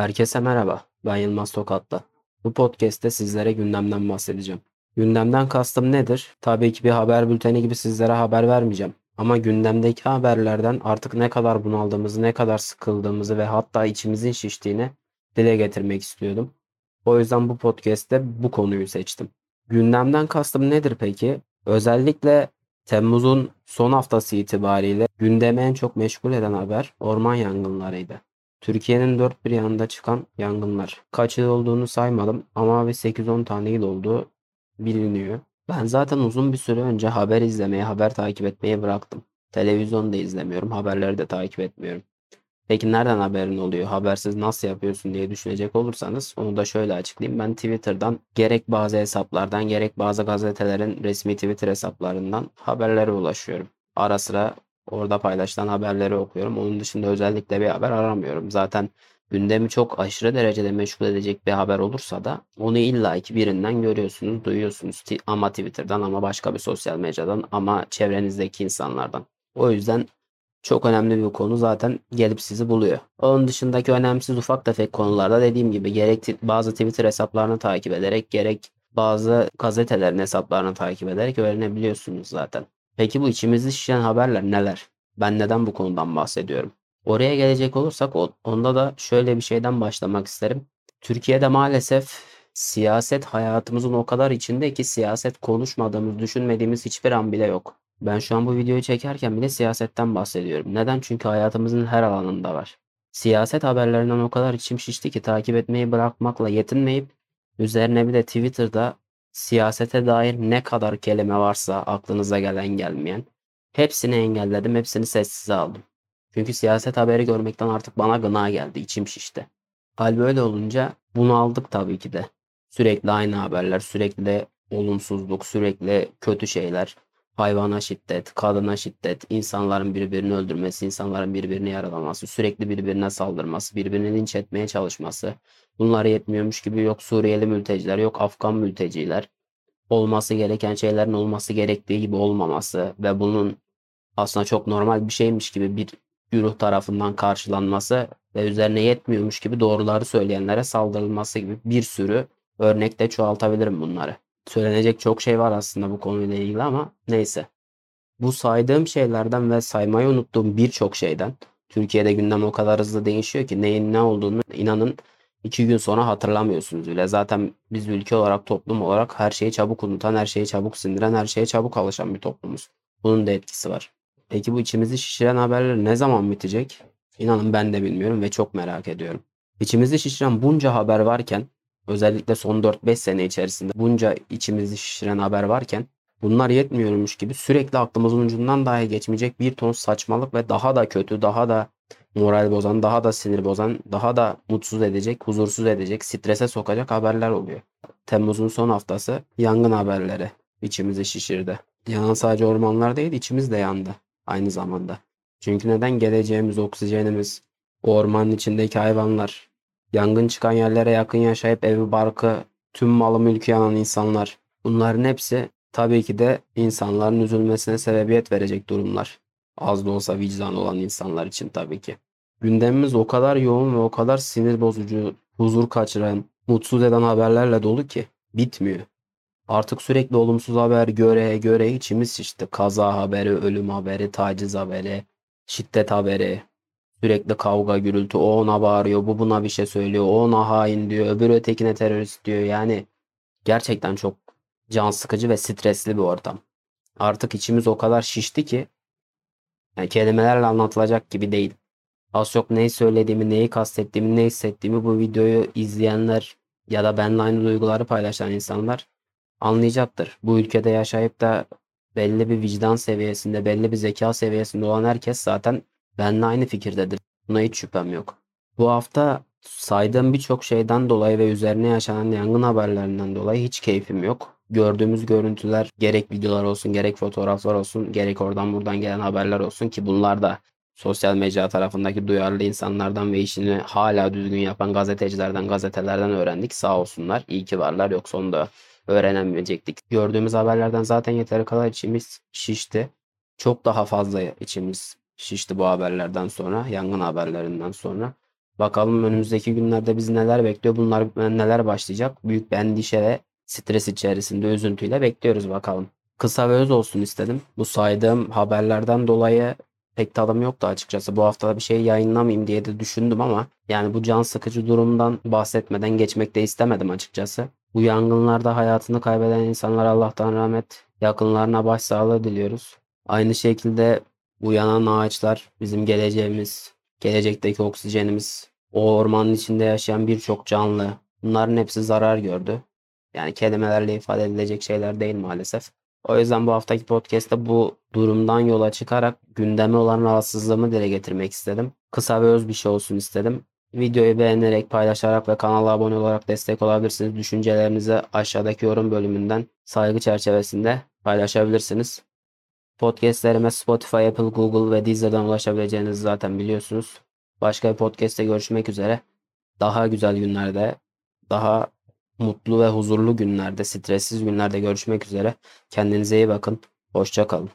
Herkese merhaba, ben Yılmaz Tokatlı. Bu podcast'te sizlere gündemden bahsedeceğim. Gündemden kastım nedir? Tabii ki bir haber bülteni gibi sizlere haber vermeyeceğim. Ama gündemdeki haberlerden artık ne kadar bunaldığımızı, ne kadar sıkıldığımızı ve hatta içimizin şiştiğini dile getirmek istiyordum. O yüzden bu podcast'te bu konuyu seçtim. Gündemden kastım nedir peki? Özellikle Temmuz'un son haftası itibariyle gündemi en çok meşgul eden haber orman yangınlarıydı. Türkiye'nin dört bir yanında çıkan yangınlar. Kaç yıl olduğunu saymadım ama bir 8-10 tane yıl olduğu biliniyor. Ben zaten uzun bir süre önce haber izlemeyi, haber takip etmeyi bıraktım. Televizyon da izlemiyorum, haberleri de takip etmiyorum. Peki nereden haberin oluyor? Habersiz nasıl yapıyorsun diye düşünecek olursanız onu da şöyle açıklayayım. Ben Twitter'dan gerek bazı hesaplardan gerek bazı gazetelerin resmi Twitter hesaplarından haberlere ulaşıyorum. Ara sıra orada paylaşılan haberleri okuyorum. Onun dışında özellikle bir haber aramıyorum. Zaten gündemi çok aşırı derecede meşgul edecek bir haber olursa da onu illaki birinden görüyorsunuz, duyuyorsunuz. Ama Twitter'dan ama başka bir sosyal mecradan ama çevrenizdeki insanlardan. O yüzden çok önemli bir konu zaten gelip sizi buluyor. Onun dışındaki önemsiz ufak tefek konularda dediğim gibi gerek bazı Twitter hesaplarını takip ederek gerek bazı gazetelerin hesaplarını takip ederek öğrenebiliyorsunuz zaten. Peki bu içimizi şişen haberler neler? Ben neden bu konudan bahsediyorum? Oraya gelecek olursak onda da şöyle bir şeyden başlamak isterim. Türkiye'de maalesef siyaset hayatımızın o kadar içinde ki siyaset konuşmadığımız, düşünmediğimiz hiçbir an bile yok. Ben şu an bu videoyu çekerken bile siyasetten bahsediyorum. Neden? Çünkü hayatımızın her alanında var. Siyaset haberlerinden o kadar içim şişti ki takip etmeyi bırakmakla yetinmeyip üzerine bir de Twitter'da siyasete dair ne kadar kelime varsa aklınıza gelen gelmeyen hepsini engelledim, hepsini sessize aldım. Çünkü siyaset haberi görmekten artık bana gına geldi, içim şişti. Hal böyle olunca bunu aldık tabii ki de. Sürekli aynı haberler, sürekli olumsuzluk, sürekli kötü şeyler hayvana şiddet, kadına şiddet, insanların birbirini öldürmesi, insanların birbirini yaralaması, sürekli birbirine saldırması, birbirini linç etmeye çalışması. Bunlar yetmiyormuş gibi yok Suriyeli mülteciler, yok Afgan mülteciler. Olması gereken şeylerin olması gerektiği gibi olmaması ve bunun aslında çok normal bir şeymiş gibi bir güruh tarafından karşılanması ve üzerine yetmiyormuş gibi doğruları söyleyenlere saldırılması gibi bir sürü örnekte çoğaltabilirim bunları. Söylenecek çok şey var aslında bu konuyla ilgili ama neyse. Bu saydığım şeylerden ve saymayı unuttuğum birçok şeyden Türkiye'de gündem o kadar hızlı değişiyor ki neyin ne olduğunu inanın iki gün sonra hatırlamıyorsunuz bile. Zaten biz ülke olarak toplum olarak her şeyi çabuk unutan, her şeyi çabuk sindiren, her şeye çabuk alışan bir toplumuz. Bunun da etkisi var. Peki bu içimizi şişiren haberler ne zaman bitecek? İnanın ben de bilmiyorum ve çok merak ediyorum. İçimizi şişiren bunca haber varken özellikle son 4-5 sene içerisinde bunca içimizi şişiren haber varken bunlar yetmiyormuş gibi sürekli aklımızın ucundan dahi geçmeyecek bir ton saçmalık ve daha da kötü, daha da moral bozan, daha da sinir bozan, daha da mutsuz edecek, huzursuz edecek, strese sokacak haberler oluyor. Temmuz'un son haftası yangın haberleri içimizi şişirdi. Yanan sadece ormanlar değil, içimiz de yandı aynı zamanda. Çünkü neden geleceğimiz, oksijenimiz, ormanın içindeki hayvanlar, Yangın çıkan yerlere yakın yaşayıp evi barkı, tüm malı mülkü yanan insanlar. Bunların hepsi tabii ki de insanların üzülmesine sebebiyet verecek durumlar. Az da olsa vicdan olan insanlar için tabii ki. Gündemimiz o kadar yoğun ve o kadar sinir bozucu, huzur kaçıran, mutsuz eden haberlerle dolu ki bitmiyor. Artık sürekli olumsuz haber göre göre içimiz işte kaza haberi, ölüm haberi, taciz haberi, şiddet haberi, Sürekli kavga gürültü. O ona bağırıyor. Bu buna bir şey söylüyor. O ona hain diyor. Öbürü ötekine terörist diyor. Yani gerçekten çok can sıkıcı ve stresli bir ortam. Artık içimiz o kadar şişti ki yani kelimelerle anlatılacak gibi değil. Az çok neyi söylediğimi, neyi kastettiğimi, ne hissettiğimi bu videoyu izleyenler ya da benimle aynı duyguları paylaşan insanlar anlayacaktır. Bu ülkede yaşayıp da belli bir vicdan seviyesinde, belli bir zeka seviyesinde olan herkes zaten Benle aynı fikirdedir. Buna hiç şüphem yok. Bu hafta saydığım birçok şeyden dolayı ve üzerine yaşanan yangın haberlerinden dolayı hiç keyfim yok. Gördüğümüz görüntüler gerek videolar olsun gerek fotoğraflar olsun gerek oradan buradan gelen haberler olsun ki bunlar da sosyal medya tarafındaki duyarlı insanlardan ve işini hala düzgün yapan gazetecilerden, gazetelerden öğrendik. Sağ olsunlar. İyi ki varlar. Yoksa onu da öğrenemeyecektik. Gördüğümüz haberlerden zaten yeteri kadar içimiz şişti. Çok daha fazla içimiz şişti bu haberlerden sonra, yangın haberlerinden sonra. Bakalım önümüzdeki günlerde bizi neler bekliyor, bunlar neler başlayacak. Büyük bir endişe ve stres içerisinde üzüntüyle bekliyoruz bakalım. Kısa ve öz olsun istedim. Bu saydığım haberlerden dolayı pek tadım yoktu açıkçası. Bu hafta bir şey yayınlamayayım diye de düşündüm ama yani bu can sıkıcı durumdan bahsetmeden geçmek de istemedim açıkçası. Bu yangınlarda hayatını kaybeden insanlara Allah'tan rahmet, yakınlarına başsağlığı diliyoruz. Aynı şekilde bu yanan ağaçlar bizim geleceğimiz, gelecekteki oksijenimiz, o ormanın içinde yaşayan birçok canlı. Bunların hepsi zarar gördü. Yani kelimelerle ifade edilecek şeyler değil maalesef. O yüzden bu haftaki podcast'te bu durumdan yola çıkarak gündeme olan rahatsızlığımı dile getirmek istedim. Kısa ve öz bir şey olsun istedim. Videoyu beğenerek, paylaşarak ve kanala abone olarak destek olabilirsiniz. Düşüncelerinizi aşağıdaki yorum bölümünden saygı çerçevesinde paylaşabilirsiniz. Podcastlerime Spotify, Apple, Google ve Deezer'dan ulaşabileceğinizi zaten biliyorsunuz. Başka bir podcast'te görüşmek üzere. Daha güzel günlerde, daha mutlu ve huzurlu günlerde, stressiz günlerde görüşmek üzere. Kendinize iyi bakın. Hoşça kalın.